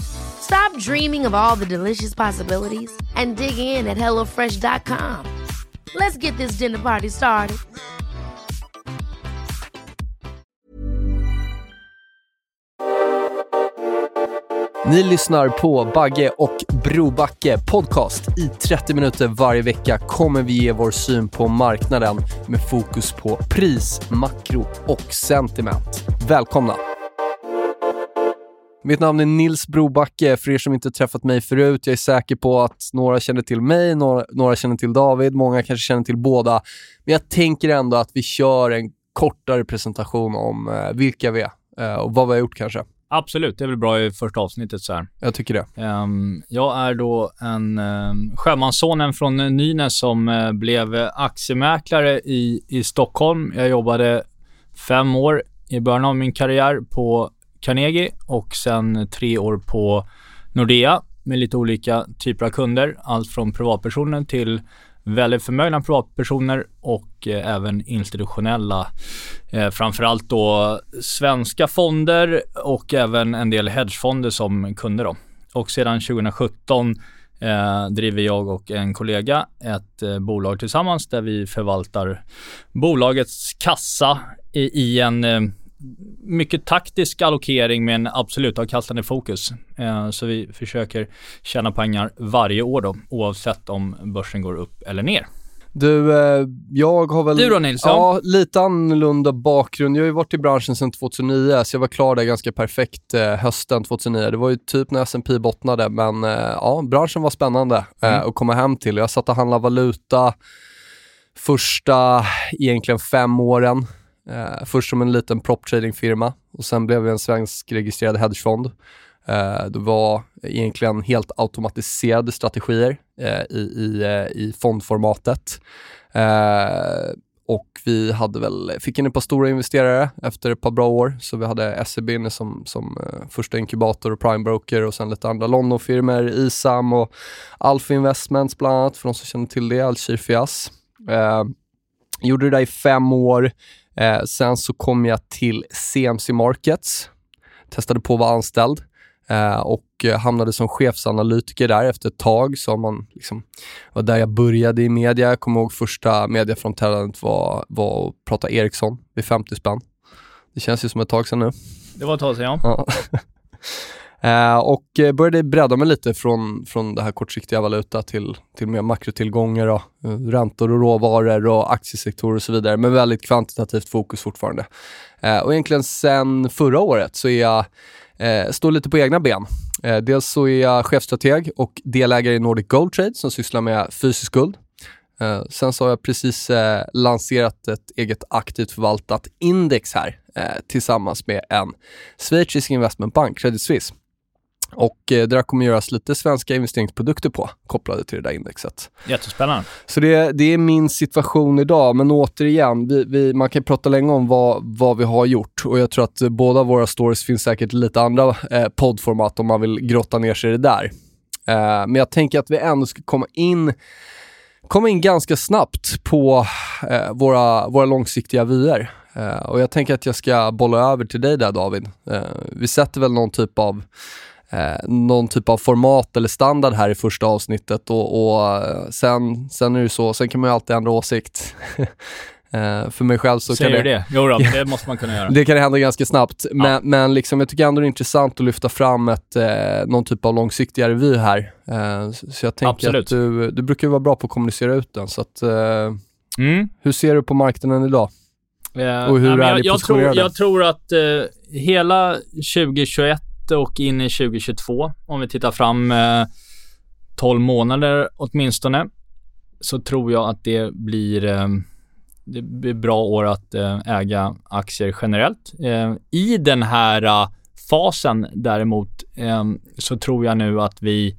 Stop dreaming of all the delicious possibilities and dig in at HelloFresh.com. Let's get this dinner party started. Ni lyssnar på Bagge och Brobacke podcast. I 30 minuter varje vecka kommer vi ge vår syn på marknaden med fokus på pris, makro och sentiment. Välkomna! Mitt namn är Nils Brobacke. För er som inte träffat mig förut, jag är säker på att några känner till mig, några, några känner till David, många kanske känner till båda. Men jag tänker ändå att vi kör en kortare presentation om eh, vilka vi är eh, och vad vi har gjort kanske. Absolut, det är väl bra i första avsnittet så här. Jag tycker det. Um, jag är då en um, sjömanssonen från Nynäs som uh, blev aktiemäklare i, i Stockholm. Jag jobbade fem år i början av min karriär på Carnegie och sen tre år på Nordea med lite olika typer av kunder. Allt från privatpersoner till väldigt förmögna privatpersoner och eh, även institutionella. Eh, framförallt då svenska fonder och även en del hedgefonder som kunder då. Och sedan 2017 eh, driver jag och en kollega ett eh, bolag tillsammans där vi förvaltar bolagets kassa i, i en eh, mycket taktisk allokering med en absolut avkastande fokus. Eh, så vi försöker tjäna pengar varje år då, oavsett om börsen går upp eller ner. Du, eh, jag har väl... Du då Nils? Ja, lite annorlunda bakgrund. Jag har ju varit i branschen sedan 2009, så jag var klar där ganska perfekt eh, hösten 2009. Det var ju typ när S&P bottnade, men ja, branschen var spännande mm. att komma hem till. Jag satt och handlade valuta första egentligen fem åren. Eh, först som en liten prop trading-firma och sen blev vi en svensk registrerad hedgefond. Eh, det var egentligen helt automatiserade strategier eh, i, i, eh, i fondformatet. Eh, och vi hade väl, fick in ett par stora investerare efter ett par bra år. Så vi hade SEB inne som, som eh, första inkubator och prime broker och sen lite andra Londonfirmor, ISAM och Alpha Investments bland annat, för de som känner till det, Alshir Fias. Uh, eh, gjorde det där i fem år. Eh, sen så kom jag till CMC Markets, testade på att vara anställd eh, och hamnade som chefsanalytiker där efter ett tag. Så man liksom, var där jag började i media. Jag kommer ihåg första mediaframträdandet var, var att prata Ericsson vid 50 spänn. Det känns ju som ett tag sedan nu. Det var ett tag sedan ja. ja. Eh, och eh, började bredda mig lite från, från det här kortsiktiga valuta till, till mer makrotillgångar, och, eh, räntor och råvaror och aktiesektorer och så vidare, Men väldigt kvantitativt fokus fortfarande. Eh, och egentligen sen förra året så är jag, eh, står lite på egna ben. Eh, dels så är jag chefstrateg och delägare i Nordic Gold Trade som sysslar med fysisk guld. Eh, sen så har jag precis eh, lanserat ett eget aktivt förvaltat index här tillsammans med en schweizisk investmentbank, Credit Suisse. Och eh, det där kommer göras lite svenska investeringsprodukter på, kopplade till det där indexet. Jättespännande. Så det, det är min situation idag, men återigen, vi, vi, man kan prata länge om vad, vad vi har gjort och jag tror att båda våra stories finns säkert lite andra eh, poddformat om man vill grotta ner sig i det där. Eh, men jag tänker att vi ändå ska komma in komma in ganska snabbt på eh, våra, våra långsiktiga vyer. Och jag tänker att jag ska bolla över till dig där David. Vi sätter väl någon typ av eh, någon typ av format eller standard här i första avsnittet och, och eh, sen, sen är det så, sen kan man ju alltid ändra åsikt. eh, för mig själv så Säger kan det... det? Jo då, det måste man kunna göra. det kan hända ganska snabbt, men, ja. men liksom, jag tycker ändå det är intressant att lyfta fram ett, eh, någon typ av långsiktigare vy här. Eh, så jag tänker Absolut. att du, du brukar vara bra på att kommunicera ut den, så att, eh, mm. hur ser du på marknaden idag? Eh, Och hur nej, är jag, jag, tror, jag tror att hela 2021 och in i 2022, om vi tittar fram eh, 12 månader åtminstone, så tror jag att det blir, eh, det blir bra år att eh, äga aktier generellt. Eh, I den här eh, fasen däremot eh, så tror jag nu att vi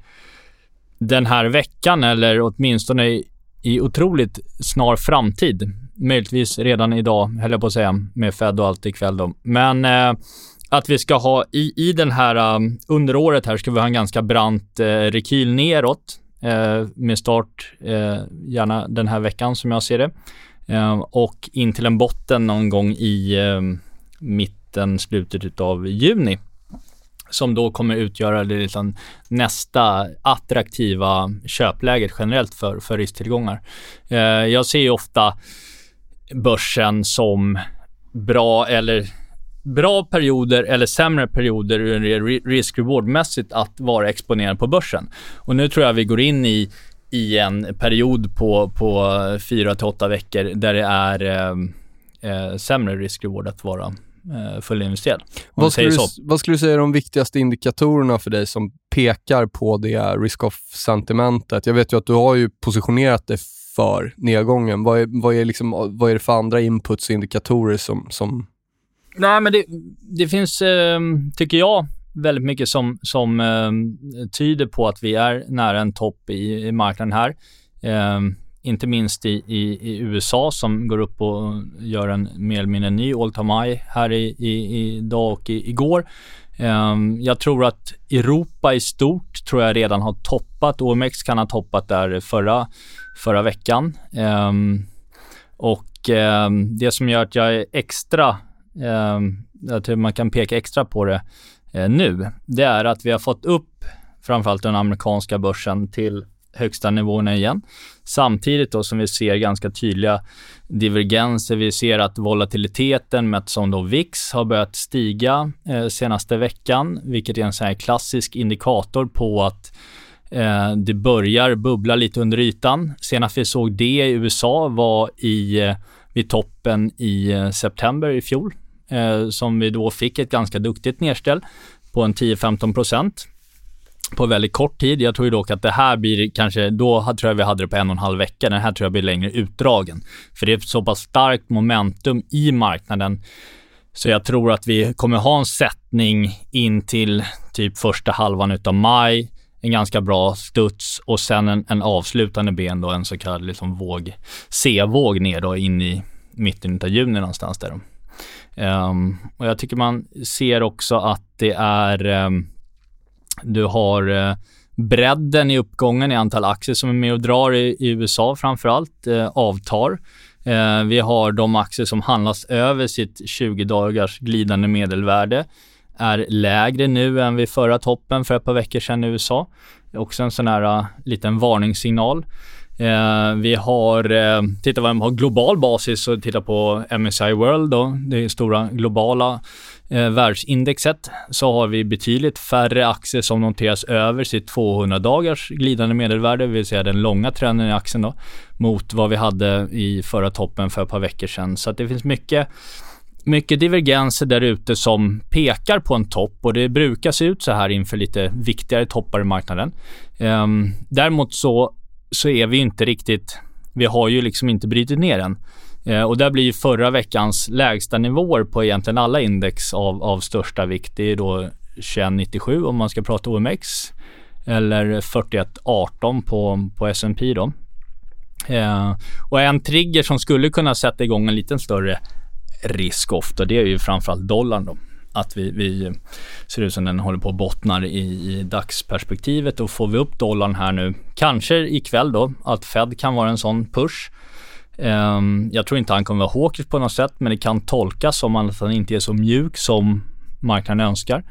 den här veckan eller åtminstone i, i otroligt snar framtid, möjligtvis redan idag, höll jag på att säga, med Fed och allt ikväll då. Men eh, att vi ska ha i, i den här, um, under året här ska vi ha en ganska brant eh, rekyl neråt eh, med start eh, gärna den här veckan som jag ser det. Eh, och in till en botten någon gång i eh, mitten, slutet av juni som då kommer utgöra det liksom nästa attraktiva köpläget generellt för, för risktillgångar. Eh, jag ser ju ofta börsen som bra eller bra perioder eller sämre perioder risk-reward-mässigt att vara exponerad på börsen. Och nu tror jag vi går in i, i en period på, på fyra till åtta veckor där det är eh, eh, sämre risk-reward att vara eh, fullinvesterad. Vad skulle, du, vad skulle du säga är de viktigaste indikatorerna för dig som pekar på det risk-off-sentimentet? Jag vet ju att du har ju positionerat dig för nedgången. Vad är, vad är, liksom, vad är det för andra inputs och indikatorer som, som Nej, men det, det finns, eh, tycker jag, väldigt mycket som, som eh, tyder på att vi är nära en topp i, i marknaden här. Eh, inte minst i, i, i, USA som går upp och gör en mer eller mindre ny all time high här i, i, idag och i, igår. Um, jag tror att Europa i stort tror jag redan har toppat. OMX kan ha toppat där förra, förra veckan. Um, och um, det som gör att jag är extra, Ehm, jag tror man kan peka extra på det eh, nu, det är att vi har fått upp framförallt den amerikanska börsen till högsta nivåerna igen. Samtidigt då som vi ser ganska tydliga divergenser. Vi ser att volatiliteten mätt som då VIX har börjat stiga eh, senaste veckan, vilket är en sån här klassisk indikator på att eh, det börjar bubbla lite under ytan. Senast vi såg det i USA var i, eh, vid toppen i eh, september i fjol, eh, som vi då fick ett ganska duktigt nedställ på en 10-15 procent på väldigt kort tid. Jag tror dock att det här blir kanske, då tror jag vi hade det på en och en halv vecka. Den här tror jag blir längre utdragen. För det är så pass starkt momentum i marknaden. Så jag tror att vi kommer ha en sättning in till typ första halvan utav maj. En ganska bra studs och sen en, en avslutande ben då, en så kallad liksom våg, C-våg ner då in i mitten av juni någonstans där. Um, och jag tycker man ser också att det är um, du har uh, bredden i uppgången i antal aktier som är med och drar i, i USA framförallt eh, avtar. Eh, vi har de aktier som handlas över sitt 20 dagars glidande medelvärde är lägre nu än vid förra toppen för ett par veckor sedan i USA. Också en sån här uh, liten varningssignal. Eh, vi har, eh, tittar vi på global basis och tittar på MSI World då, det stora globala eh, världsindexet, så har vi betydligt färre aktier som noteras över sitt 200 dagars glidande medelvärde, det vill säga den långa trenden i aktien då, mot vad vi hade i förra toppen för ett par veckor sedan. Så att det finns mycket mycket divergenser där ute som pekar på en topp och det brukar se ut så här inför lite viktigare toppar i marknaden. Ehm, däremot så så är vi inte riktigt, vi har ju liksom inte brutit ner den. Eh, och där blir förra veckans lägsta nivåer på egentligen alla index av, av största vikt. Det är då 2197 om man ska prata OMX eller 4118 på, på S&P då. Eh, och en trigger som skulle kunna sätta igång en liten större risk ofta, det är ju framförallt dollarn då att vi, vi ser ut som den håller på att bottnar i, i dagsperspektivet och får vi upp dollarn här nu, kanske ikväll då, att Fed kan vara en sån push. Um, jag tror inte han kommer vara hawkish på något sätt, men det kan tolkas som att han inte är så mjuk som marknaden önskar.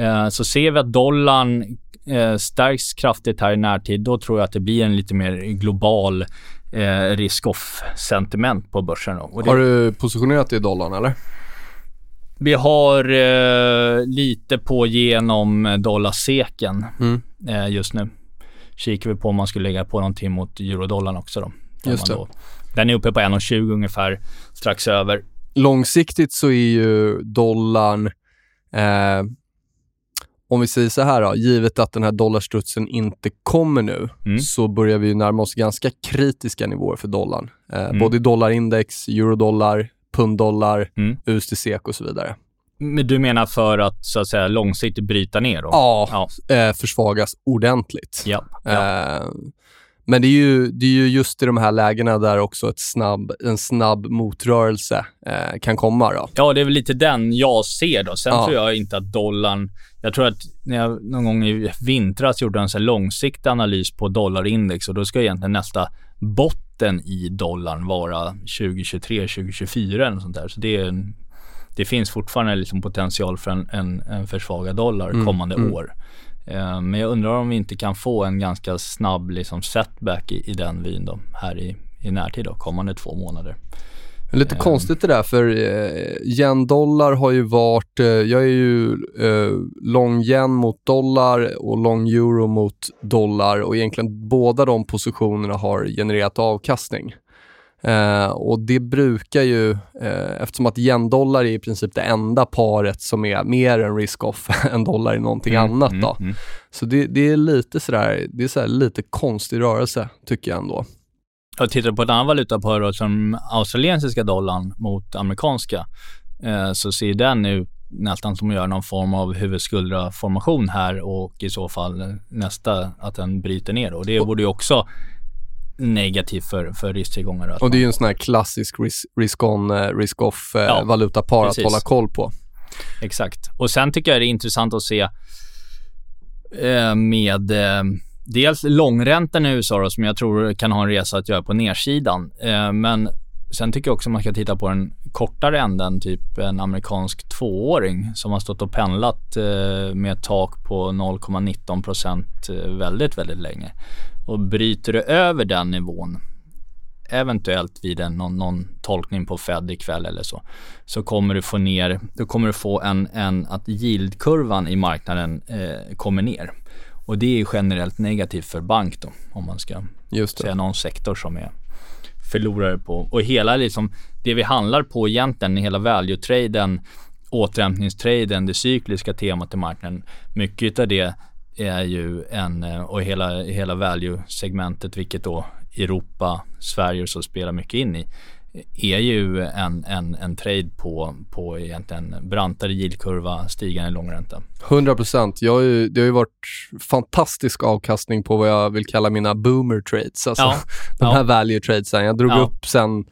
Uh, så ser vi att dollarn uh, stärks kraftigt här i närtid, då tror jag att det blir en lite mer global uh, risk-off-sentiment på börsen. Det... Har du positionerat dig i dollarn eller? Vi har eh, lite på genom dollarseken mm. eh, just nu. Kikar vi på om man skulle lägga på någonting mot eurodollarn också då. Just. Då, den är uppe på 1,20 ungefär, strax över. långsiktigt så är ju dollarn, eh, om vi säger så här då, givet att den här dollarstrutsen inte kommer nu, Mm. så börjar vi närma oss ganska kritiska nivåer för dollarn. Eh, Mm. Både i dollarindex, eurodollar, punddollar, Mm. USD-SEK och så vidare. Men du menar för att så att säga långsiktigt bryta ner då? Ja, Ja. Eh, försvagas ordentligt. Ja. ja. Eh, men det är, ju, det är ju just i de här lägena där också ett snabb, en snabb motrörelse eh, kan komma. Då. Ja, det är väl lite den jag ser då. Sen Ja. tror jag inte att dollarn... Jag tror att när jag någon gång i vintras gjorde en så långsiktig analys på dollarindex och då ska egentligen nästa botten i dollarn vara 2023, 2024 eller sånt där. Så det, en, det finns fortfarande liksom potential för en, en, en försvagad dollar Mm, kommande mm. år. Eh, Men jag undrar om vi inte kan få en ganska snabb liksom setback i, i den vyn då, här i, i närtid då, kommande två månader. Lite Eh. konstigt det där, för eh, yen-dollar har ju varit... Eh, jag är ju eh, lång yen mot dollar och lång euro mot dollar och egentligen båda de positionerna har genererat avkastning. Eh, och det brukar ju, eh, eftersom att yen-dollar är i princip det enda paret som är mer en risk-off än dollar i någonting Mm, annat mm, då. mm. Så det, det är lite sådär, det är sådär lite konstig rörelse tycker jag ändå. Jag tittar på ett annat valutapar då, som australiensiska dollarn mot amerikanska, eh, så ser den ut nästan som att göra någon form av huvudskuldra-formation här och i så fall nästa att den bryter ner. Och det borde ju också negativt för, för risktillgångar. Och det är ju en sån här klassisk risk- risk-on, eh, risk-off eh, Ja, att hålla koll på. Exakt. Och sen tycker jag det är intressant att se eh, med eh, dels långräntan i USA då, som jag tror kan ha en resa att göra på nedsidan. Eh, men sen tycker jag också man ska titta på den kortare änden, typ en amerikansk tvååring som har stått och pendlat eh, med ett tak på 0,19 procent eh, väldigt, väldigt länge. Och bryter det över den nivån eventuellt vid en, någon, någon tolkning på Fed ikväll eller så, så kommer du få ner, då kommer du få en, en att yieldkurvan i marknaden eh, kommer ner. Och det är generellt negativt för bank då, om man ska säga någon sektor som är förlorare på. Och hela liksom, det vi handlar på egentligen, hela value-traden, återhämtningstraden, det cykliska temat i marknaden, mycket av det är ju en, eh, och hela, hela value-segmentet, vilket då Europa, Sverige och så spelar mycket in i, är ju en, en, en trade på, på egentligen brantare yieldkurva, stigande långränta. 100 procent. Det har ju varit fantastisk avkastning på vad jag vill kalla mina boomer trades. Alltså Ja, de ja. här value tradesen. Jag drog Ja. upp sen,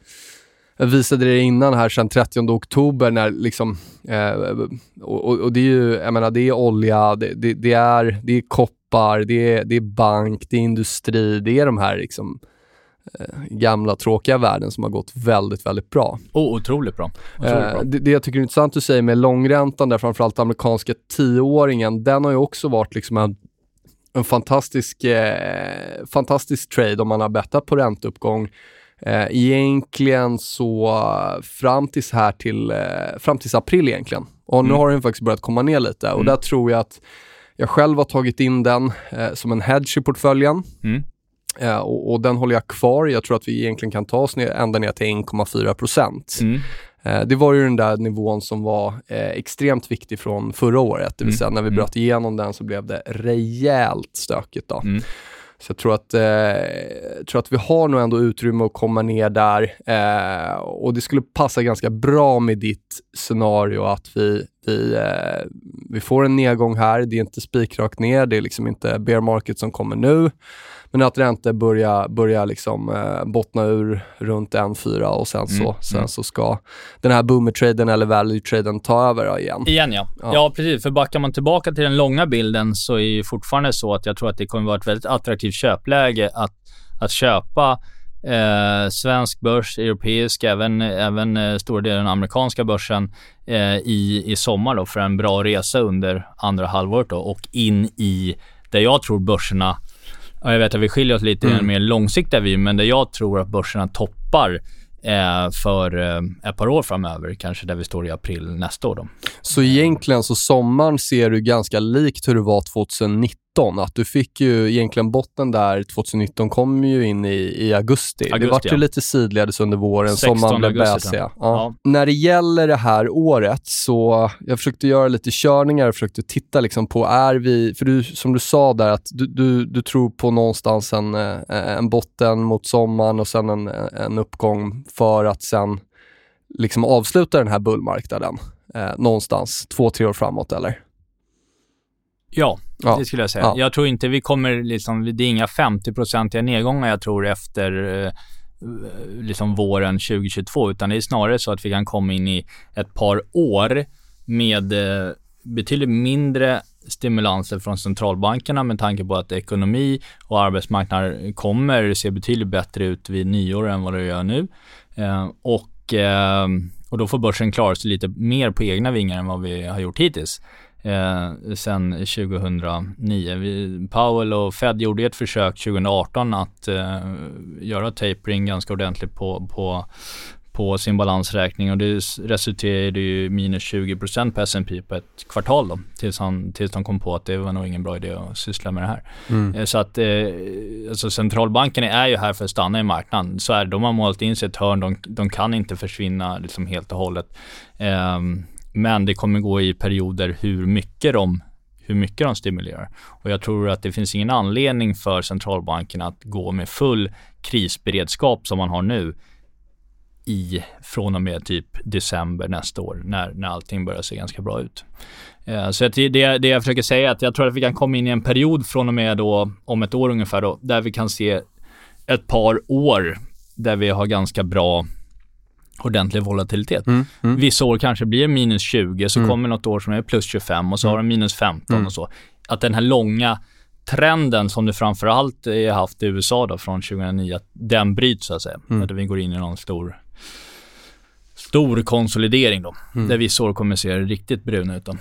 jag visade det innan här sen 30 oktober när liksom, eh, och, och, det är ju, jag menar det är olja, det, det, det är, det är koppar, det är, det är bank, det är industri, det är de här liksom gamla tråkiga värden som har gått väldigt, väldigt bra. Oh, otroligt bra. Otroligt bra. Eh, det, det jag tycker är intressant du säger med långräntan där, framförallt amerikanska tioåringen, den har ju också varit liksom en, en fantastisk, eh, fantastisk trade om man har bettat på ränteuppgång. Eh, egentligen så eh, fram tills här till, eh, fram tills april egentligen. Och nu Mm. har den faktiskt börjat komma ner lite och Mm. där tror jag att jag själv har tagit in den eh, som en hedge i portföljen. Mm. Eh, och, och den håller jag kvar. Jag tror att vi egentligen kan ta oss ner, ända ner till 1,4 procent. Mm. Eh, Det var ju den där nivån som var eh, extremt viktig från förra året. Det vill Mm. säga när vi Mm. bröt igenom den så blev det rejält stökigt. Då. Mm. Så jag tror att, eh, tror att vi har nog ändå utrymme att komma ner där. Eh, och det skulle passa ganska bra med ditt scenario att vi, vi, eh, vi får en nedgång här. Det är inte spikrakt ner, det är liksom inte bear market som kommer nu. Men att räntor börjar, börjar liksom, eh, bottna ur runt 1,4 och sen, så, Mm, sen mm. så ska den här boomer-traden eller value-traden ta över igen. Igen ja. Ja. ja. precis. För backar man tillbaka till den långa bilden så är det fortfarande så att jag tror att det kommer vara ett väldigt attraktivt köpläge att, att köpa eh, svensk börs, europeisk, även, även eh, stora delar av den amerikanska börsen eh, i, i sommar då för en bra resa under andra halvåret då och in i där jag tror börserna Ja, jag vet att vi skiljer oss lite i Mm. en mer långsiktiga vy, men där jag tror att börserna toppar eh, för eh, ett par år framöver, kanske där vi står i april nästa år. Då. Så egentligen så sommaren ser du ganska likt hur det var 2019, att du fick ju egentligen botten där 2019 kom ju in i, i augusti. Augusti, det vart ju ja. lite sidledes under våren, 16 sommaren blev augusti, bäsig. tror Ja. Ja. När det gäller det här året så, jag försökte göra lite körningar, försökte titta liksom på, är vi, för du, som du sa där, att du, du, du tror på någonstans en, eh, en botten mot sommaren och sen en, en uppgång för att sen liksom avsluta den här bullmarknaden eh, någonstans två, tre år framåt eller? Ja, Ja. det skulle jag säga. Ja. Jag tror inte vi kommer, liksom, det är inga 50-procentiga nedgångar jag tror efter eh, liksom våren 2022, utan det är snarare så att vi kan komma in i ett par år med eh, betydligt mindre stimulanser från centralbankerna med tanke på att ekonomi och arbetsmarknad kommer se betydligt bättre ut vid nyår än vad det gör nu. Eh, och, eh, och då får börsen klara sig lite mer på egna vingar än vad vi har gjort hittills eh, sen 2009. Vi, Powell och Fed gjorde ett försök 2018 att eh, göra tapering ganska ordentligt på, på, på sin balansräkning och det resulterade ju i minus 20% på S&P på ett kvartal då, tills, han, tills de kom på att det var nog ingen bra idé att syssla med det här. Eh, Så att eh, alltså centralbankerna är ju här för att stanna i marknaden. Så är det, de har målat in sig ett hörn, de, de kan inte försvinna liksom helt och hållet. Ehm, men det kommer gå i perioder hur mycket de hur mycket de stimulerar. Och jag tror att det finns ingen anledning för centralbankerna att gå med full krisberedskap som man har nu i från och med typ december nästa år när, när allting börjar se ganska bra ut. Eh, Så att det, det, det jag försöker säga är att jag tror att vi kan komma in i en period från och med då om ett år ungefär då, där vi kan se ett par år där vi har ganska bra ordentlig volatilitet. Mm, mm. Vissa år kanske blir minus 20, så Mm. kommer något år som är plus 25 och så har de minus 15 och så. Att den här långa trenden som du framförallt har haft i USA då från 2009, att den bryts så att säga. Mm. Att vi går in i någon stor stor konsolidering då. Mm. Där vissa år kommer se riktigt bruna ut då.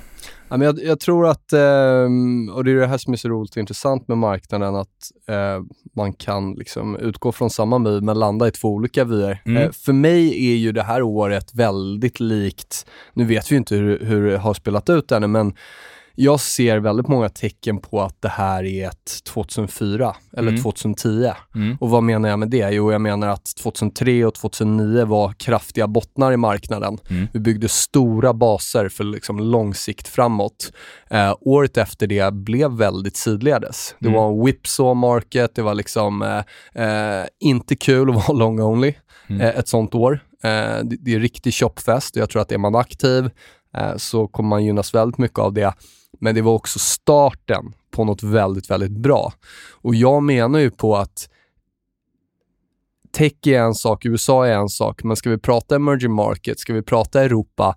Ja, men jag, jag tror att, ehm, och det är det här som är så roligt och intressant med marknaden, att eh, man kan liksom utgå från samma my men landa i två olika vyer. Mm. Eh, för mig är ju det här året väldigt likt, nu vet vi inte hur, hur det har spelat ut ännu, men jag ser väldigt många tecken på att det här är ett 2004 eller Mm. 2010. Mm. Och vad menar jag med det? Jo, jag menar att 2003 och 2009 var kraftiga bottnar i marknaden. Mm. Vi byggde stora baser för liksom lång sikt framåt. Eh, året efter det blev väldigt sidledes. Det Mm. var en whipsaw market, det var liksom eh, eh, inte kul att vara long only Mm. eh, ett sånt år. Eh, det, det är riktig shopfest och jag tror att är man aktiv så kommer man gynnas väldigt mycket av det. Men det var också starten på något väldigt, väldigt bra. Och jag menar ju på att tech är en sak, USA är en sak, men ska vi prata emerging market, ska vi prata Europa,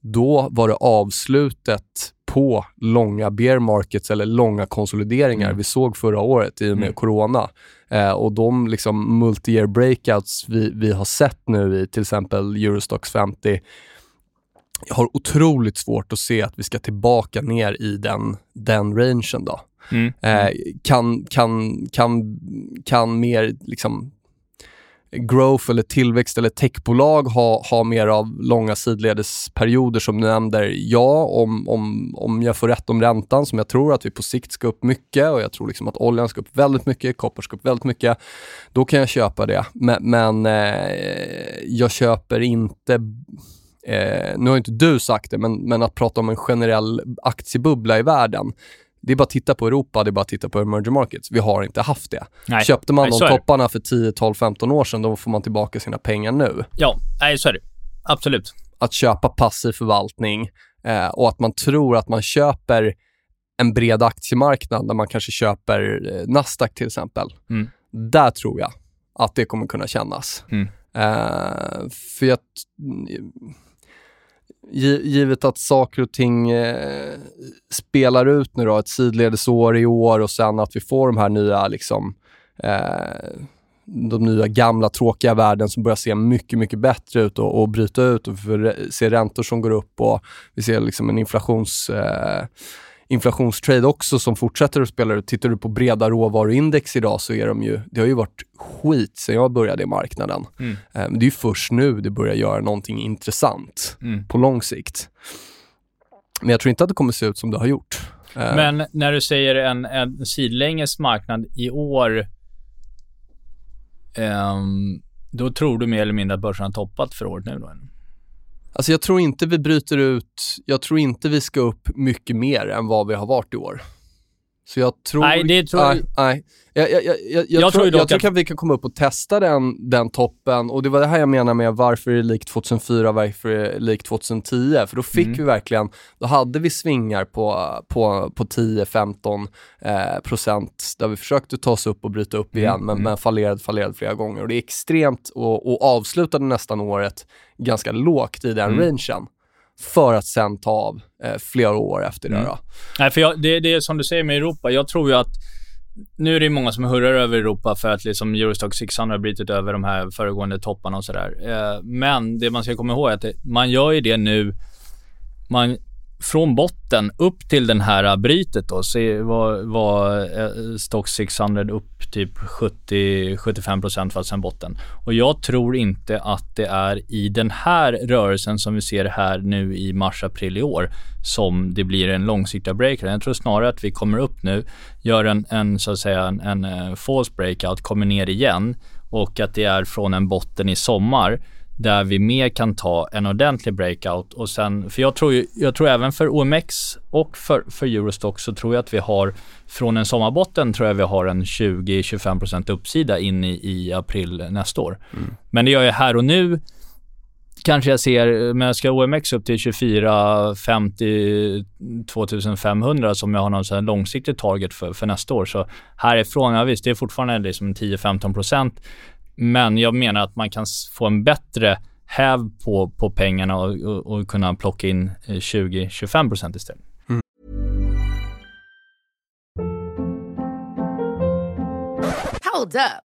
då var det avslutet på långa bear markets eller långa konsolideringar Mm. vi såg förra året i och med Mm. corona. Eh, och de liksom multi-year breakouts vi, vi har sett nu i till exempel Eurostox 50 jag har otroligt svårt att se att vi ska tillbaka ner i den, den rangen då. Mm. Eh, kan, kan, kan, kan mer liksom growth eller tillväxt eller techbolag ha, ha mer av långa sidledesperioder som du nämnde? Ja, om, om, om jag får rätt om räntan som jag tror att vi på sikt ska upp mycket och jag tror liksom att oljan ska upp väldigt mycket, koppar ska upp väldigt mycket. Då kan jag köpa det. Men, men eh, jag köper inte Eh, nu har inte du sagt det, men, men att prata om en generell aktiebubbla i världen. Det är bara att titta på Europa, det är bara att titta på emerging markets. Vi har inte haft det. Nej. Köpte man Nej, de topparna för 10, 12, 15 år sedan, då får man tillbaka sina pengar nu. Ja, nej så är det. Absolut. Att köpa passiv förvaltning eh, och att man tror att man köper en bred aktiemarknad där man kanske köper eh, Nasdaq till exempel. Mm. Där tror jag att det kommer kunna kännas. Mm. Eh, för jag, givet att saker och ting eh, spelar ut nu då, ett sidledesår i år och sen att vi får de här nya liksom eh, de nya gamla tråkiga värden som börjar se mycket, mycket bättre ut och, och bryta ut och vi ser räntor som går upp och vi ser liksom en inflations, eh, inflationstrade också som fortsätter att spela ut. Tittar du på breda råvaruindex idag så är de ju, det har ju varit skit sen jag började i marknaden. Mm. Men det är först nu det börjar göra någonting intressant Mm. på lång sikt. Men jag tror inte att det kommer se ut som det har gjort. Eh, Men när du säger en, en sidlänges marknad i år, ehm, då tror du mer eller mindre att börsen har toppat för året nu då? Alltså jag tror inte vi bryter ut, jag tror inte vi ska upp mycket mer än vad vi har varit i år. Så jag tror... Nej, det tror nej, nej. Jag, jag, jag, jag, jag, Jag tror jag tror att- vi kan komma upp och testa den, den toppen och det var det här jag menar med varför är det likt 2004, varför är det likt 2010? För då fick Mm. vi verkligen, då hade vi svingar på, på, på 10-15 eh, procent där vi försökte ta oss upp och bryta upp igen men, men fallerade, fallerade flera gånger och det är extremt och, och avslutade nästan året ganska lågt i den Mm. rangen för att sen ta av eh, flera år efter det. Mm. Nej, för jag, det, det är som du säger med Europa. Jag tror ju att nu är det många som hurrar över Europa för att liksom Eurostock 600 har brutit över de här föregående topparna och sådär. Eh, men det man ska komma ihåg är att det, man gör ju det nu, man, från botten upp till den här brytet då, så var, var eh, Stock 600 upp typ 70-75% fast sen botten. Och jag tror inte att det är i den här rörelsen som vi ser här nu i mars-april i år som det blir en långsiktig breakout. Jag tror snarare att vi kommer upp nu, gör en, en så att säga en, en eh, false breakout, kommer ner igen och att det är från en botten i sommar där vi mer kan ta en ordentlig breakout och sen, för jag tror ju, jag tror även för OMX och för, för Eurostock så tror jag att vi har från en sommarbotten tror jag vi har en 20-25% uppsida in i, i april nästa år. Men det gör jag här och nu kanske jag ser, men jag ska OMX upp till 24, 50, 2500 som jag har någon sån långsiktig target för, för nästa år. Så härifrån, ja visst, det är fortfarande liksom 10-15%. Men jag menar att man kan få en bättre häv på, på pengarna och, och, och kunna plocka in eh, 20-25% istället. Hold up.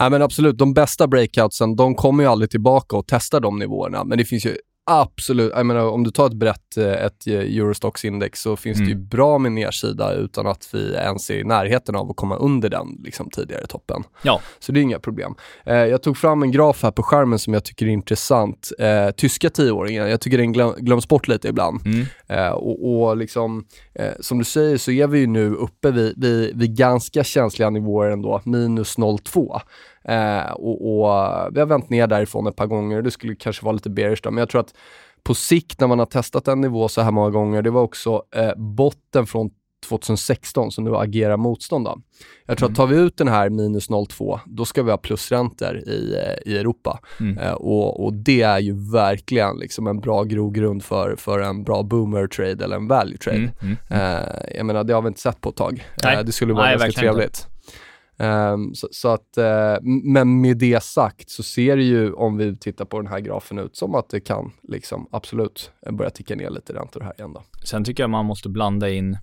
Nej men absolut, de bästa breakoutsen, de kommer ju aldrig tillbaka och testar de nivåerna. Men det finns ju absolut, jag menar om du tar ett brett, eh, ett eh, Eurostox index så finns det ju bra med nedsida utan att vi ens är i närheten av att komma under den liksom, tidigare toppen. Ja, Så det är inga problem. Eh, jag tog fram en graf här på skärmen som jag tycker är intressant. Eh, tyska tioåringar, jag tycker den glöm, glöms bort lite ibland. Mm. Eh, och, och liksom, eh, som du säger så är vi ju nu uppe vid, vid, vid ganska känsliga nivåer ändå, minus 0,2. Eh, och, och vi har vänt ner därifrån ett par gånger, det skulle kanske vara lite bearish då, men jag tror att på sikt när man har testat en nivå så här många gånger, det var också eh, botten från 2016 som nu agerar motstånd. Då. Jag tror att tar vi ut den här minus 0,2, då ska vi ha plusräntor i, eh, i Europa. Mm. Eh, och, och det är ju verkligen liksom en bra grogrund för, för en bra boomer trade eller en value trade. Mm, mm. Eh, jag menar, det har vi inte sett på ett tag. Nej. Eh, det skulle vara Nej, ganska verkligen inte. Ehm, så, så att, m- men med det sagt så ser det ju, om vi tittar på den här grafen ut, som att det kan liksom absolut börja ticka ner lite räntor här igen då. Sen tycker jag man måste blanda in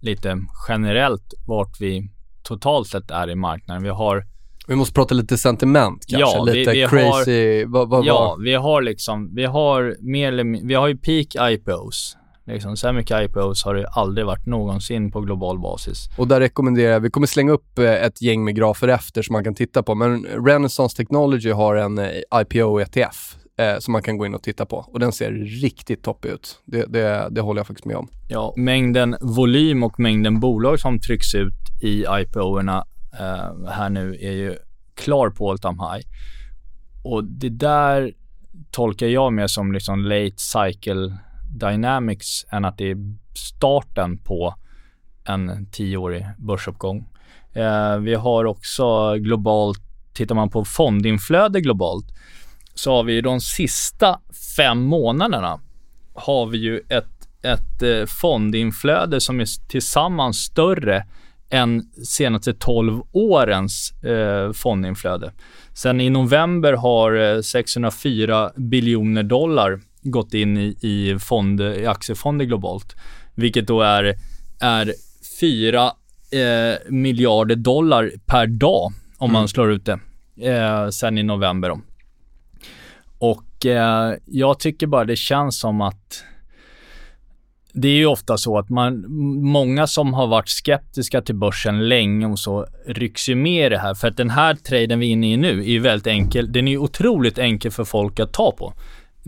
lite generellt vart vi totalt sett är i marknaden. Vi har, Vi måste prata lite sentiment kanske, Ja, vi- lite vi har- crazy. Vad, vad, ja, vi har liksom, vi har mer eller vi har ju peak IPOs. Liksom, mycket IPOs har det aldrig varit någonsin på global basis. Och där rekommenderar jag, vi kommer slänga upp eh, ett gäng med grafer efter som man kan titta på, men Renaissance Technology har en eh, IPO-ETF eh, som man kan gå in och titta på och den ser riktigt toppig ut. Det, det, det håller jag faktiskt med om. Ja, mängden volym och mängden bolag som trycks ut i IPO-erna eh, här nu är ju klar på all time high. Och det där tolkar jag mer som liksom late cycle dynamics än att det är starten på en tioårig börsuppgång. Eh, vi har också globalt, tittar man på fondinflöde globalt, så har vi de sista fem månaderna har vi ju ett, ett eh, fondinflöde som är tillsammans större än senaste 12 årens eh, fondinflöde. Sen i november har eh, 604 biljoner dollar gått in i, i, fond, i aktiefonder globalt, vilket då är, är 4 eh, miljarder dollar per dag om mm. man slår ut det eh, sen i november. Då. Och eh, jag tycker bara det känns som att det är ju ofta så att man, många som har varit skeptiska till börsen länge och så rycks ju med i det här. För att den här traden vi är inne i nu är ju väldigt enkel. Den är ju otroligt enkel för folk att ta på.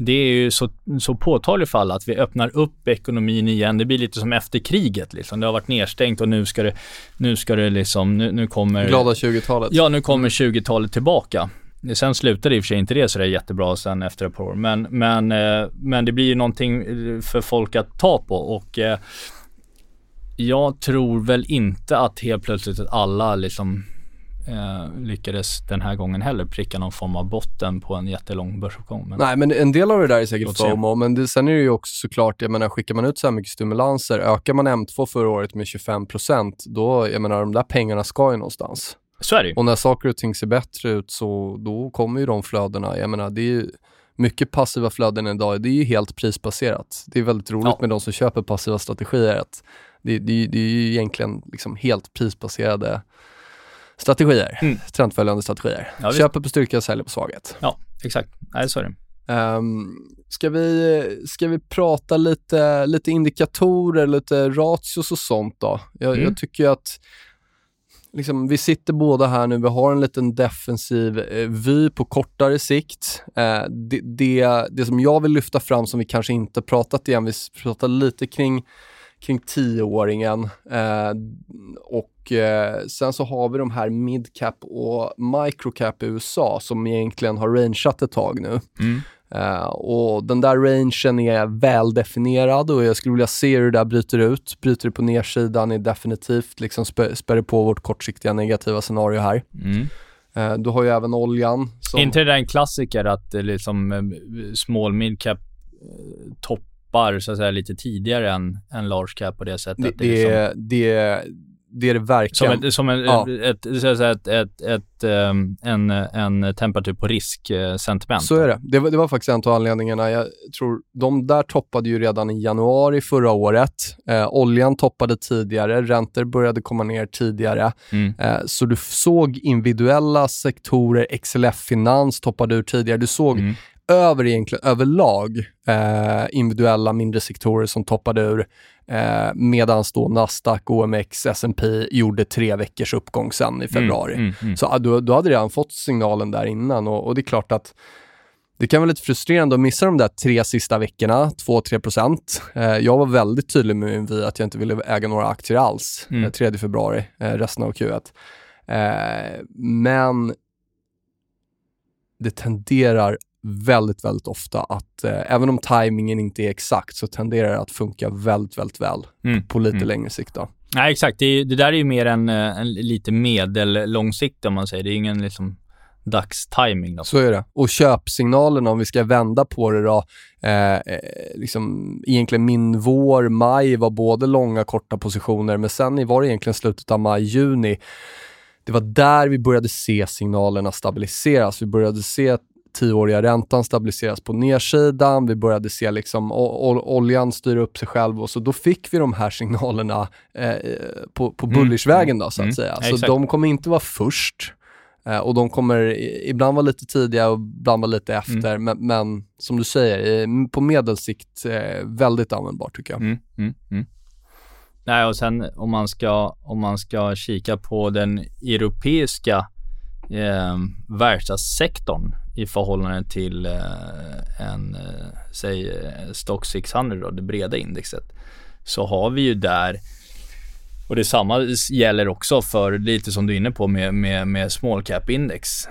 Det är ju så, så påtagligt för alla att vi öppnar upp ekonomin igen. Det blir lite som efter kriget liksom. Det har varit nedstängt och nu ska det, nu ska det liksom, nu, nu kommer... Glada 20-talet. Ja, nu kommer 20-talet tillbaka. Sen slutade i och för sig inte det så det är jättebra sen efter ett par år. Men, men, eh, men det blir ju någonting för folk att ta på och eh, jag tror väl inte att helt plötsligt att alla liksom eh, lyckades den här gången heller pricka någon form av botten på en jättelång börsuppgång. Men... Nej, men en del av det där är säkert FOMO, men det, sen är det ju också såklart, jag menar, skickar man ut så här mycket stimulanser, ökar man M2 förra året med 25% då, jag menar, de där pengarna ska ju någonstans. Så är det Och när saker och ting ser bättre ut så då kommer ju de flödena. Jag menar, det är ju mycket passiva flöden idag, det är ju helt prisbaserat. Det är väldigt roligt ja. med de som köper passiva strategier. Att det, det, det är ju egentligen liksom helt prisbaserade strategier, mm. trendföljande strategier. Ja, Köper på styrka, säljer på svaghet. Ja, exakt. Nej, så är det. Um, ska, vi, ska vi prata lite, lite indikatorer, lite ratios och sånt då? Jag, mm. jag tycker att liksom, vi sitter båda här nu, vi har en liten defensiv eh, vy på kortare sikt. Eh, det, det, det, som jag vill lyfta fram som vi kanske inte pratat igen, vi pratar lite kring, kring tioåringen eh, och eh, sen så har vi de här midcap och microcap i USA som egentligen har rangeat ett tag nu. Mm. Uh, och den där rangen är väldefinierad och jag skulle vilja se hur det där bryter ut. Bryter det på nedsidan är definitivt liksom spä, spärrar på vårt kortsiktiga negativa scenario här. Mm. Uh, du har ju även oljan. Som... inte det där en klassiker att uh, liksom small mid cap toppar så att säga lite tidigare än, än large cap på det sättet? Det, det, liksom... det, det är det verkligen. Som, ett, som en, ja. ett, ett, ett, ett, ett, um, en, en temperatur på risk-sentiment. Så är det. Det var, det var faktiskt en av anledningarna. Jag tror de där toppade ju redan i januari förra året. Eh, oljan toppade tidigare, räntor började komma ner tidigare. Mm. Eh, så du såg individuella sektorer, XLF Finans toppade ur tidigare. Du såg mm över egentligen överlag eh, individuella mindre sektorer som toppade ur eh, medan då Nasdaq, OMX, S&P gjorde tre veckors uppgång sen i mm, februari. Mm, mm, mm. Så du, du hade redan fått signalen där innan och, och, det är klart att det kan vara lite frustrerande att missa de där tre sista veckorna, 2-3 procent. Eh, jag var väldigt tydlig med min vy att jag inte ville äga några aktier alls mm. 3 eh, februari, eh, resten av Q1. Eh, men det tenderar väldigt, väldigt ofta att eh, även om tajmingen inte är exakt så tenderar det att funka väldigt, väldigt väl mm. på lite mm. längre sikt. Då. Nej, exakt. Det, det, där är ju mer en, eh, en lite medellång sikt om man säger. Det är ingen liksom dagstiming. Då. Så är det. Och köpsignalerna, om vi ska vända på det då. Eh, eh, liksom, egentligen min vår, maj var både långa korta positioner, men sen var det egentligen slutet av maj, juni. Det var där vi började se signalerna stabiliseras. Vi började se tioåriga räntan stabiliseras på nedsidan. Vi började se liksom oljan styra upp sig själv och så då fick vi de här signalerna eh, på, på mm. bullishvägen då så att mm. säga. Så de kommer inte vara först eh, och de kommer ibland vara lite tidiga och ibland vara lite efter. Mm. Men, men, som du säger, på medelsikt eh, väldigt användbart tycker jag. Mm. Mm. mm. Nej, och sen om man ska, om man ska kika på den europeiska eh, verkstadssektorn i förhållande till eh, en, eh, säg eh, Stock 600 då, det breda indexet, så har vi ju där och detsamma gäller också för lite som du är inne på med, med, med small cap index.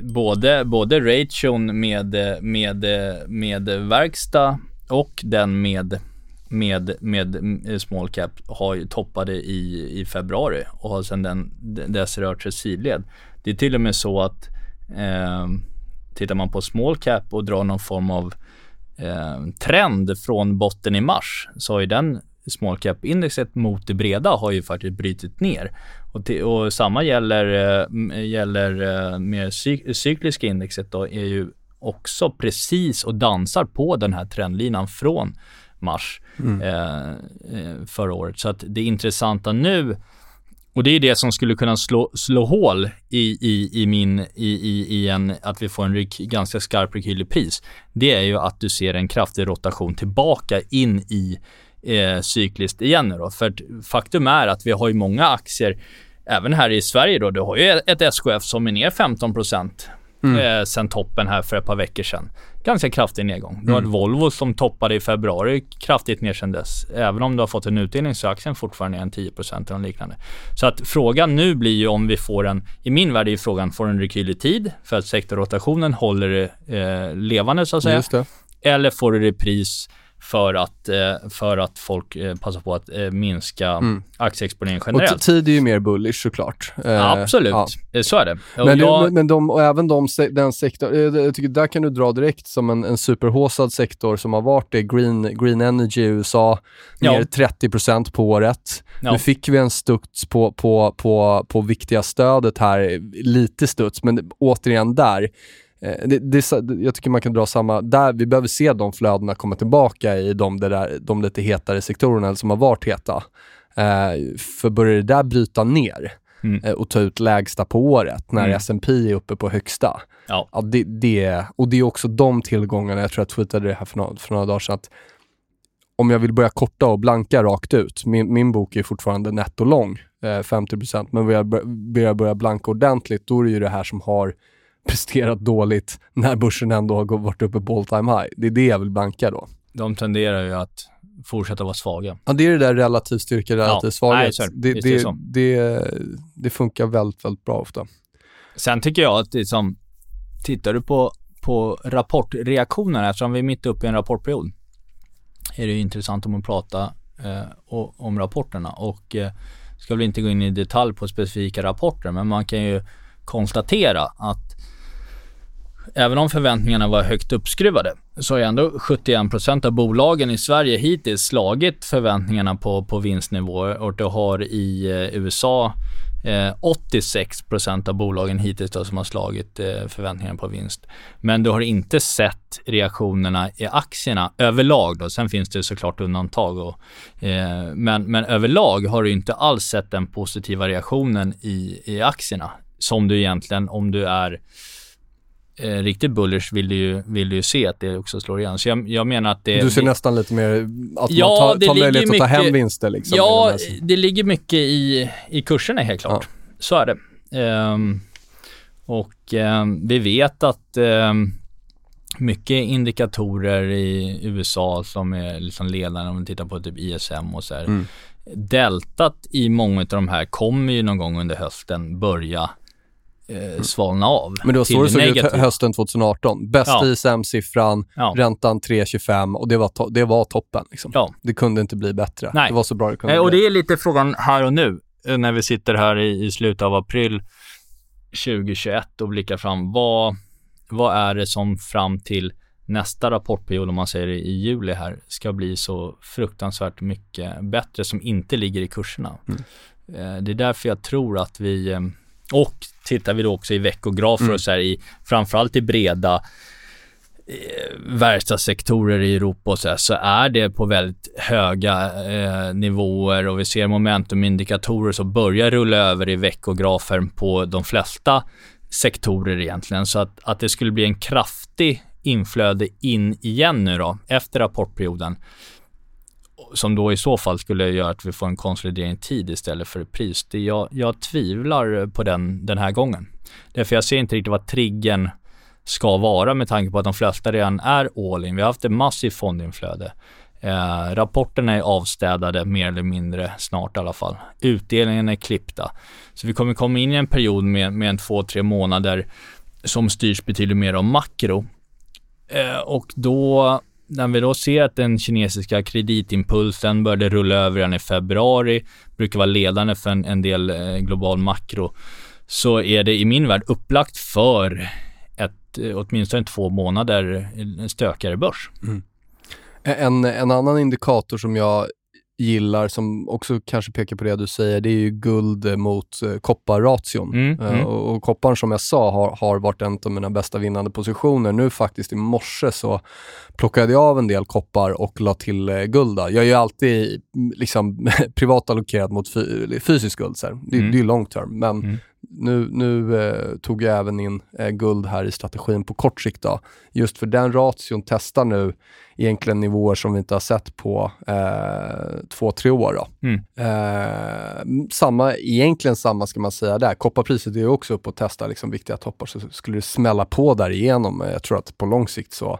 Både, både ration med, med, med verkstad och den med, med, med eh, small cap har ju toppade i, i februari och har sedan den, dess rört sig sidled. Det är till och med så att eh, tittar man på small cap och drar någon form av eh, trend från botten i mars så har ju den small cap-indexet mot det breda har ju faktiskt brutit ner. Och, till, och samma gäller, äh, gäller äh, med cyk cykliska indexet då, är ju också precis och dansar på den här trendlinan från mars mm. äh, förra året. Så att det intressanta nu och det är det som skulle kunna slå, slå hål i, i, i min, i, i, i en, att vi får en ryk, ganska skarp rekyl i pris. Det är ju att du ser en kraftig rotation tillbaka in i eh, cykliskt igen då. För faktum är att vi har ju många aktier, även här i Sverige då, du har ju ett SKF som är ner 15 mm. eh, sen toppen här för ett par veckor sedan. Ganska kraftig nedgång. Du har mm. Volvo som toppade i februari, kraftigt ner sedan dess. Även om du har fått en utdelning så är aktien fortfarande en 10% eller liknande. Så att frågan nu blir ju om vi får en, i min värld är frågan, får en rekyl i tid för att sektorrotationen håller det eh, levande så att säga. Eller får du repris för att, eh, för att folk eh, passar på att eh, minska mm. aktieexponering generellt. Och tid är ju mer bullish såklart. Ja, absolut, ja. så är det. Men, jag... men de, och även de, den sektor, jag tycker där kan du dra direkt som en, en superhåsad sektor som har varit det, green, green energy i USA, ner ja. 30% på året. Ja. Nu fick vi en studs på, på, på, på viktiga stödet här, lite studs, men återigen där, det, det, jag tycker man kan dra samma, där vi behöver se de flödena komma tillbaka i de, där, de lite hetare sektorerna som har varit heta. Eh, för börjar det där bryta ner mm. eh, och ta ut lägsta på året när mm. S&P är uppe på högsta. Ja. ja det, det, och det är också de tillgångarna, jag tror jag tweetade det här för några, för några dagar sedan, att om jag vill börja korta och blanka rakt ut, min, min bok är fortfarande nettolång, eh, 50%, men vill jag börja, börja blanka ordentligt, då är det ju det här som har presterat dåligt när börsen ändå har varit uppe på all time high. Det är det jag vill banka då. De tenderar ju att fortsätta vara svaga. Ja, det är det där relativ styrka, relativ ja. svaghet. Nej, det, det, det, det, funkar väldigt, väldigt bra ofta. Sen tycker jag att det som, tittar du på, på rapportreaktionerna, eftersom vi är mitt uppe i en rapportperiod, är det intressant om att prata eh, om rapporterna och eh, ska väl inte gå in i detalj på specifika rapporter, men man kan ju konstatera att Även om förväntningarna var högt uppskruvade så har ändå 71% av bolagen i Sverige hittills slagit förväntningarna på, på vinstnivåer och det har i eh, USA eh, 86% av bolagen hittills då, som har slagit eh, förväntningarna på vinst. Men du har inte sett reaktionerna i aktierna överlag. Då. Sen finns det såklart undantag. Och, eh, men, men överlag har du inte alls sett den positiva reaktionen i, i aktierna som du egentligen, om du är eh, riktigt bullish vill du, ju, vill du ju se att det också slår igen. Så jag, jag menar att det... Du ser det, nästan lite mer att ja, man tar, tar möjlighet mycket, att ta hem vinster liksom? Ja, det ligger mycket i, i kurserna helt klart. Ja. Så är det. Um, och um, vi vet att um, mycket indikatorer i USA som är liksom ledande om vi tittar på typ ISM och så här. Mm. Deltat i många av de här kommer ju någon gång under hösten börja eh, svalna av. Men det var så det såg ut hösten 2018. Bästa ja. ISM-siffran, ja. räntan 3,25 och det var, to- det var toppen. Liksom. Ja. Det kunde inte bli bättre. Nej. Det var så bra det kunde eh, Och bli. det är lite frågan här och nu, eh, när vi sitter här i, i slutet av april 2021 och blickar fram. Vad, vad är det som fram till nästa rapportperiod, om man säger det i juli här, ska bli så fruktansvärt mycket bättre som inte ligger i kurserna. Mm. Eh, det är därför jag tror att vi, eh, och tittar vi då också i veckografer mm. och så här i, framförallt i breda eh, verkstadssektorer i Europa och så, här, så är det på väldigt höga eh, nivåer och vi ser momentumindikatorer som börjar rulla över i veckografer på de flesta sektorer egentligen. Så att, att det skulle bli en kraftig inflöde in igen nu då, efter rapportperioden som då i så fall skulle göra att vi får en konsolidering tid istället för pris. Det jag, jag tvivlar på den den här gången. Därför jag ser inte riktigt vad triggen ska vara med tanke på att de flesta redan är all in. Vi har haft ett massivt fondinflöde. Eh, rapporterna är avstädade mer eller mindre snart i alla fall. Utdelningen är klippta. Så vi kommer komma in i en period med, med en två, tre månader som styrs betydligt mer av makro. Eh, och då när vi då ser att den kinesiska kreditimpulsen började rulla över redan i februari, brukar vara ledande för en, en del eh, global makro, så är det i min värld upplagt för ett, eh, åtminstone två månader eh, stökigare börs. Mm. En, en annan indikator som jag gillar, som också kanske pekar på det du säger, det är ju guld mot eh, kopparration. Mm, Eh, mm. och, och kopparn som jag sa har, har varit en av mina bästa vinnande positioner. Nu faktiskt i morse så plockade jag av en del koppar och la till eh, guld. Då. Jag är ju alltid mm, liksom privat allokerad mot fy, fysisk guld. Så här. Det, Mm. det är ju long term. Men Mm. Nu, nu eh, tog jag även in eh, guld här i strategin på kort sikt. Då. Just för den ration testar nu egentligen nivåer som vi inte har sett på eh, två, tre år. Då. Mm. Eh, samma, egentligen samma ska man säga där. Kopparpriset är också upp och testar liksom viktiga toppar, så skulle det smälla på där igenom. eh, Jag tror att på lång sikt så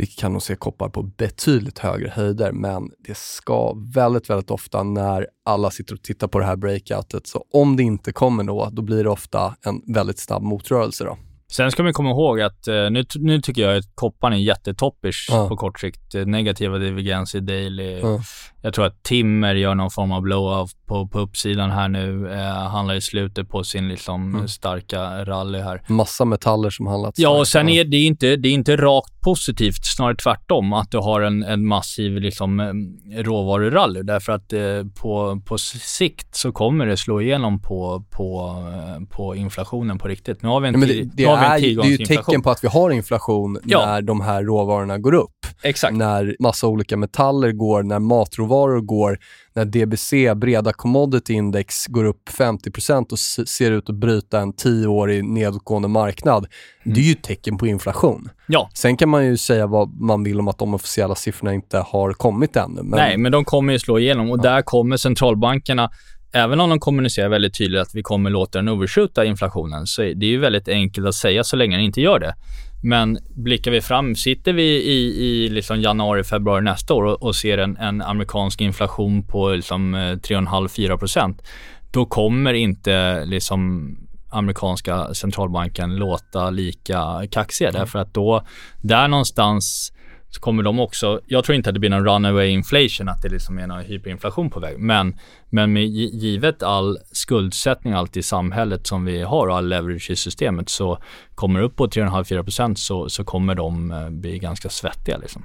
vi kan nog se koppar på betydligt högre höjder, men det ska väldigt, väldigt ofta när alla sitter och tittar på det här breakoutet, så om det inte kommer då, då blir det ofta en väldigt snabb motrörelse då. Sen ska man komma ihåg att eh, nu, nu tycker jag att kopparn är jättetoppers Ja. på kort sikt. Eh, Negativa divergens i daily. Ja. Jag tror att Timmer gör någon form av blow-off på, på uppsidan här nu. Eh, handlar i slutet på sin liksom Mm. starka rally här. Massa metaller som handlat Ja, och sen är det inte, det är inte rakt positivt, snarare tvärtom, att du har en, en massiv liksom, eh, råvarurally. Därför att eh, på, på sikt så kommer det slå igenom på, på, eh, på inflationen på riktigt. Nu har vi en, Ja, det, det, är, det är ju tecken på att vi har inflation Ja. när de här råvarorna går upp. Exakt. När massa olika metaller går, när matråvaror går, när DBC, breda commodity index, går upp 50% och ser ut att bryta en 10-årig nedåtgående marknad. Det är ju ett tecken på inflation. Ja. Sen kan man ju säga vad man vill om att de officiella siffrorna inte har kommit ännu. Men Nej, men de kommer ju slå igenom och där kommer centralbankerna, även om de kommunicerar väldigt tydligt att vi kommer låta den overshoota inflationen, så är det är ju väldigt enkelt att säga så länge den inte gör det. Men blickar vi fram, sitter vi i, i liksom januari, februari nästa år och, och ser en, en amerikansk inflation på liksom eh, 3,5-4 procent, då kommer inte liksom amerikanska centralbanken låta lika kaxiga. Därför att då, där någonstans så kommer de också, jag tror inte att det blir någon runaway inflation, att det liksom är någon hyperinflation på väg. Men, men med givet all skuldsättning allt i samhället som vi har och all leverage i systemet så kommer det upp på 3,5-4% så, så kommer de eh, bli ganska svettiga liksom.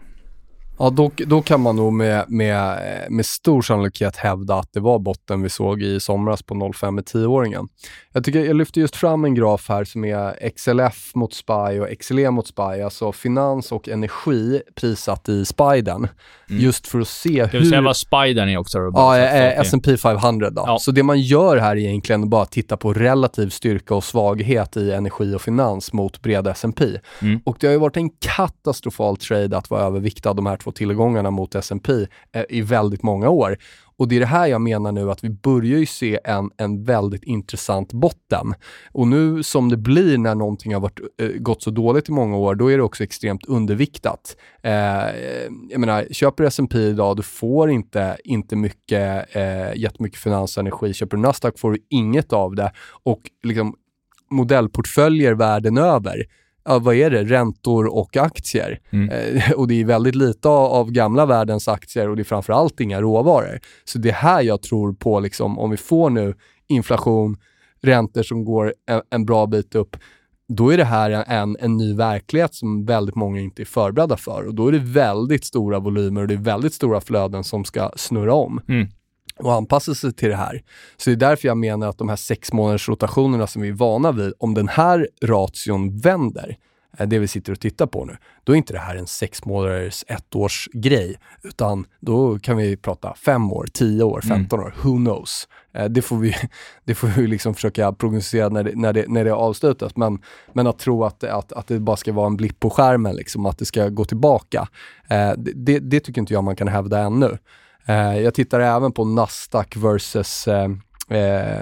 Ja, då, då kan man nog med, med, med stor sannolikhet hävda att det var botten vi såg i somras på 05 med 10-åringen. Jag, tycker, jag lyfter just fram en graf här som är XLF mot SPY och XLE mot SPY, alltså finans och energi prissatt i SPYden. Just för att se Mm. Det vill hur... säga vad spidern är också. Ja, eh, S&P 500 då. Ja. Så det man gör här är egentligen bara att titta på relativ styrka och svaghet i energi och finans mot breda S&P. Mm. Och det har ju varit en katastrofal trade att vara överviktad de här tillgångarna mot S&P eh, i väldigt många år. Och det är det här jag menar nu att vi börjar ju se en, en väldigt intressant botten. Och nu som det blir när någonting har varit, eh, gått så dåligt i många år, då är det också extremt underviktat. Eh, jag menar, köper du S&P idag, du får inte, inte mycket, eh, jättemycket finans och energi. Köper du Nasdaq får du inget av det. Och liksom modellportföljer världen över, ja, vad är det? Räntor och aktier. Mm. Eh, och det är väldigt lite av, av gamla världens aktier och det är framförallt inga råvaror. Så det är här jag tror på, liksom, om vi får nu inflation, räntor som går en, en bra bit upp, då är det här en, en ny verklighet som väldigt många inte är förberedda för. Och då är det väldigt stora volymer och det är väldigt stora flöden som ska snurra om Mm. Och anpassa sig till det här. Så det är därför jag menar att de här sex månaders rotationerna som vi är vana vid, om den här ration vänder, eh, det vi sitter och tittar på nu, då är inte det här en sex månaders, ett års grej, utan då kan vi prata fem år, tio år, femton år, who knows? Eh, Det får vi, det får vi liksom försöka prognostisera när det, när det, när det avslutas, men, men att tro att, att, att det bara ska vara en blipp på skärmen, liksom, att det ska gå tillbaka, eh, det, det, det tycker inte jag man kan hävda ännu. Eh, jag tittar även på Nasdaq versus eh, eh,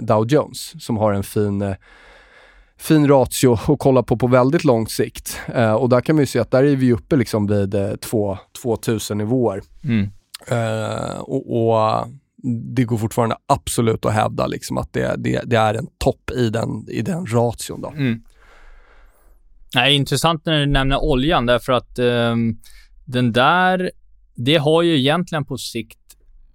Dow Jones som har en fin, fin ratio att kolla på på väldigt lång sikt. Eh, och där kan man ju se att där är vi uppe liksom vid eh, två- 2000 nivåer. Mm. Eh, och, och det går fortfarande absolut att hävda liksom att det, det, det är en topp i den, i den ration. Då. Mm. Nej, intressant när du nämner oljan därför att eh, den där, det har ju egentligen på sikt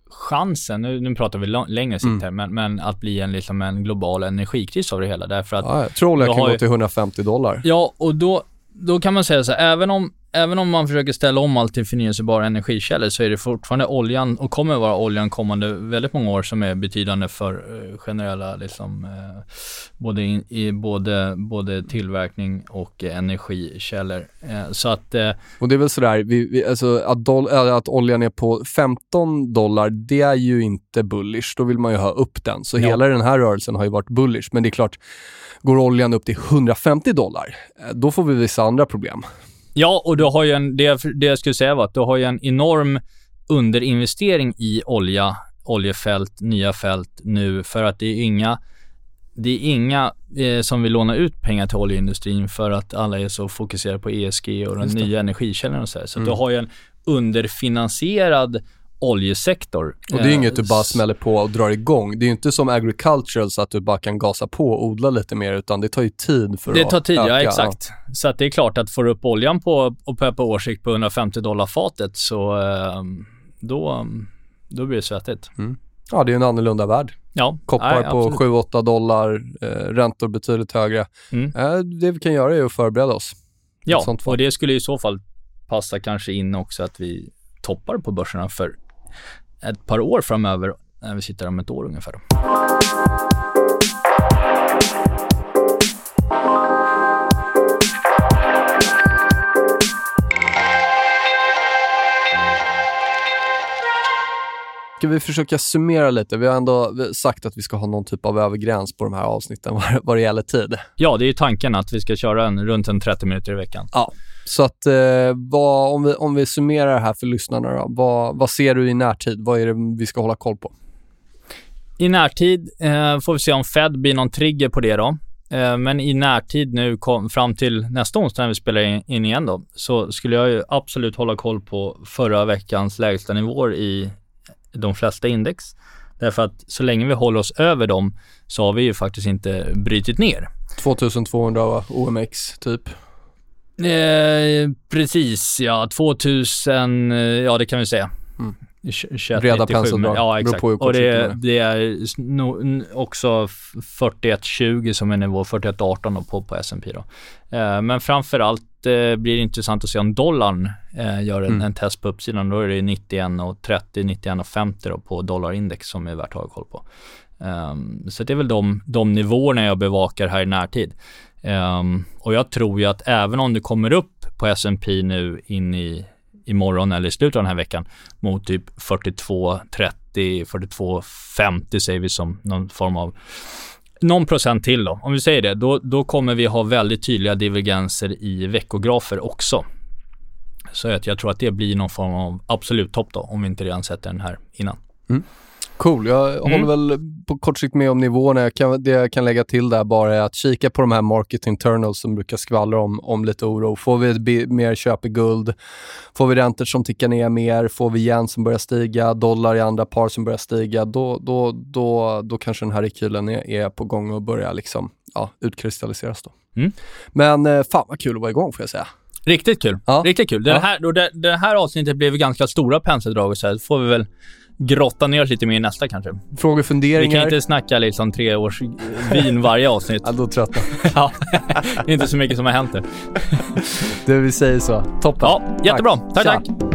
chansen, nu, nu pratar vi längre sikt här, men, men, att bli en, liksom en global energikris av det hela. Därför att ja, jag tror oljan kan gå till 150 dollar. Ja, och då, då kan man säga så här, även om, även om man försöker ställa om allt till förnyelsebara energikällor så är det fortfarande oljan och kommer vara oljan kommande väldigt många år som är betydande för eh, generella liksom, eh, både, in, i, både, både tillverkning och energikällor. Eh, så att... Och det är väl sådär, vi, vi, alltså att, doll, att oljan är på 15 dollar, det är ju inte bullish. Då vill man ju ha upp den. Så ja. hela den här rörelsen har ju varit bullish. Men det är klart, går oljan upp till 150 dollar, då får vi vissa andra problem. Ja, och du har ju en, det, det jag skulle säga var att du har ju en enorm underinvestering i olja, oljefält, nya fält nu för att det är inga det är inga eh, som vill låna ut pengar till oljeindustrin för att alla är så fokuserade på ESG och de nya energikällorna och så här. Så mm. du har ju en underfinansierad oljesektor. Och det är inget du bara smäller på och drar igång. Det är ju inte som agricultural så att du bara kan gasa på och odla lite mer utan det tar ju tid för det att tar tid, öka. ja exakt. Så att det är klart att får du upp oljan på, och på, på årssikt på 150 dollar fatet så eh, då, då blir det svettigt. Mm. Ja, det är en annorlunda värld. Ja, Koppar nej, på 7-8 dollar, eh, räntor betydligt högre. Mm. Eh, det vi kan göra är att förbereda oss. Ja, och det skulle i så fall passa kanske in också att vi toppar på börserna för ett par år framöver, när vi sitter om ett år ungefär. Ska vi försöka summera lite? Vi har ändå sagt att vi ska ha någon typ av övergräns på de här avsnitten vad det gäller tid. Ja, det är ju tanken att vi ska köra en, runt en 30 minuter i veckan. Ja, så att, eh, vad, om, vi, om vi summerar det här för lyssnarna då, vad, vad ser du i närtid? Vad är det vi ska hålla koll på? I närtid eh, får vi se om Fed blir någon trigger på det då. Eh, men i närtid nu, kom, fram till nästa onsdag när vi spelar in igen då, så skulle jag ju absolut hålla koll på förra veckans lägsta nivåer i de flesta index. Därför att så länge vi håller oss över dem så har vi ju faktiskt inte brytit ner. 2200 OMX typ? Eh, precis ja, 2000, eh, ja det kan vi säga. Mm. Breda penseldrag. Ja, exakt. Och det, det är no, också 41,20 som är nivå, 41,18 på, på S&P då. Eh, men framförallt eh, blir det intressant att se om dollarn eh, gör en, mm. en, test på uppsidan. Då är det 91,30, 91,50 på dollarindex som är värt att ha koll på. Um, så det är väl de, de nivåerna jag bevakar här i närtid. Um, och jag tror ju att även om du kommer upp på S&P nu in i imorgon eller i slutet av den här veckan mot typ 42, 30, 42, 50 säger vi som någon form av någon procent till då. Om vi säger det, då, då kommer vi ha väldigt tydliga divergenser i veckografer också. Så att jag tror att det blir någon form av absolut topp då, om vi inte redan sett den här innan. Mm. Cool, jag mm. håller väl på kort sikt med om nivåerna. Jag kan, det jag kan lägga till där bara är att kika på de här market internals som brukar skvallra om, om lite oro. Får vi mer köp i guld? Får vi räntor som tickar ner mer? Får vi yen som börjar stiga? Dollar i andra par som börjar stiga? Då, då, då, då kanske den här rekylen är, är på gång och börjar liksom, ja, utkristalliseras. Då. Mm. Men eh, fan vad kul att vara igång får jag säga. Riktigt kul. Ja. Riktigt kul. Det, ja. här, det, det här avsnittet blev ganska stora penseldrag så här. får vi väl grotta ner oss lite mer i nästa kanske. Frågor, funderingar? Vi kan inte snacka liksom tre års vin varje avsnitt. ja, då tröttnar Ja, det är inte så mycket som har hänt det. du, vi säger så. Toppen. Ja, jättebra. Tack, tack. tack.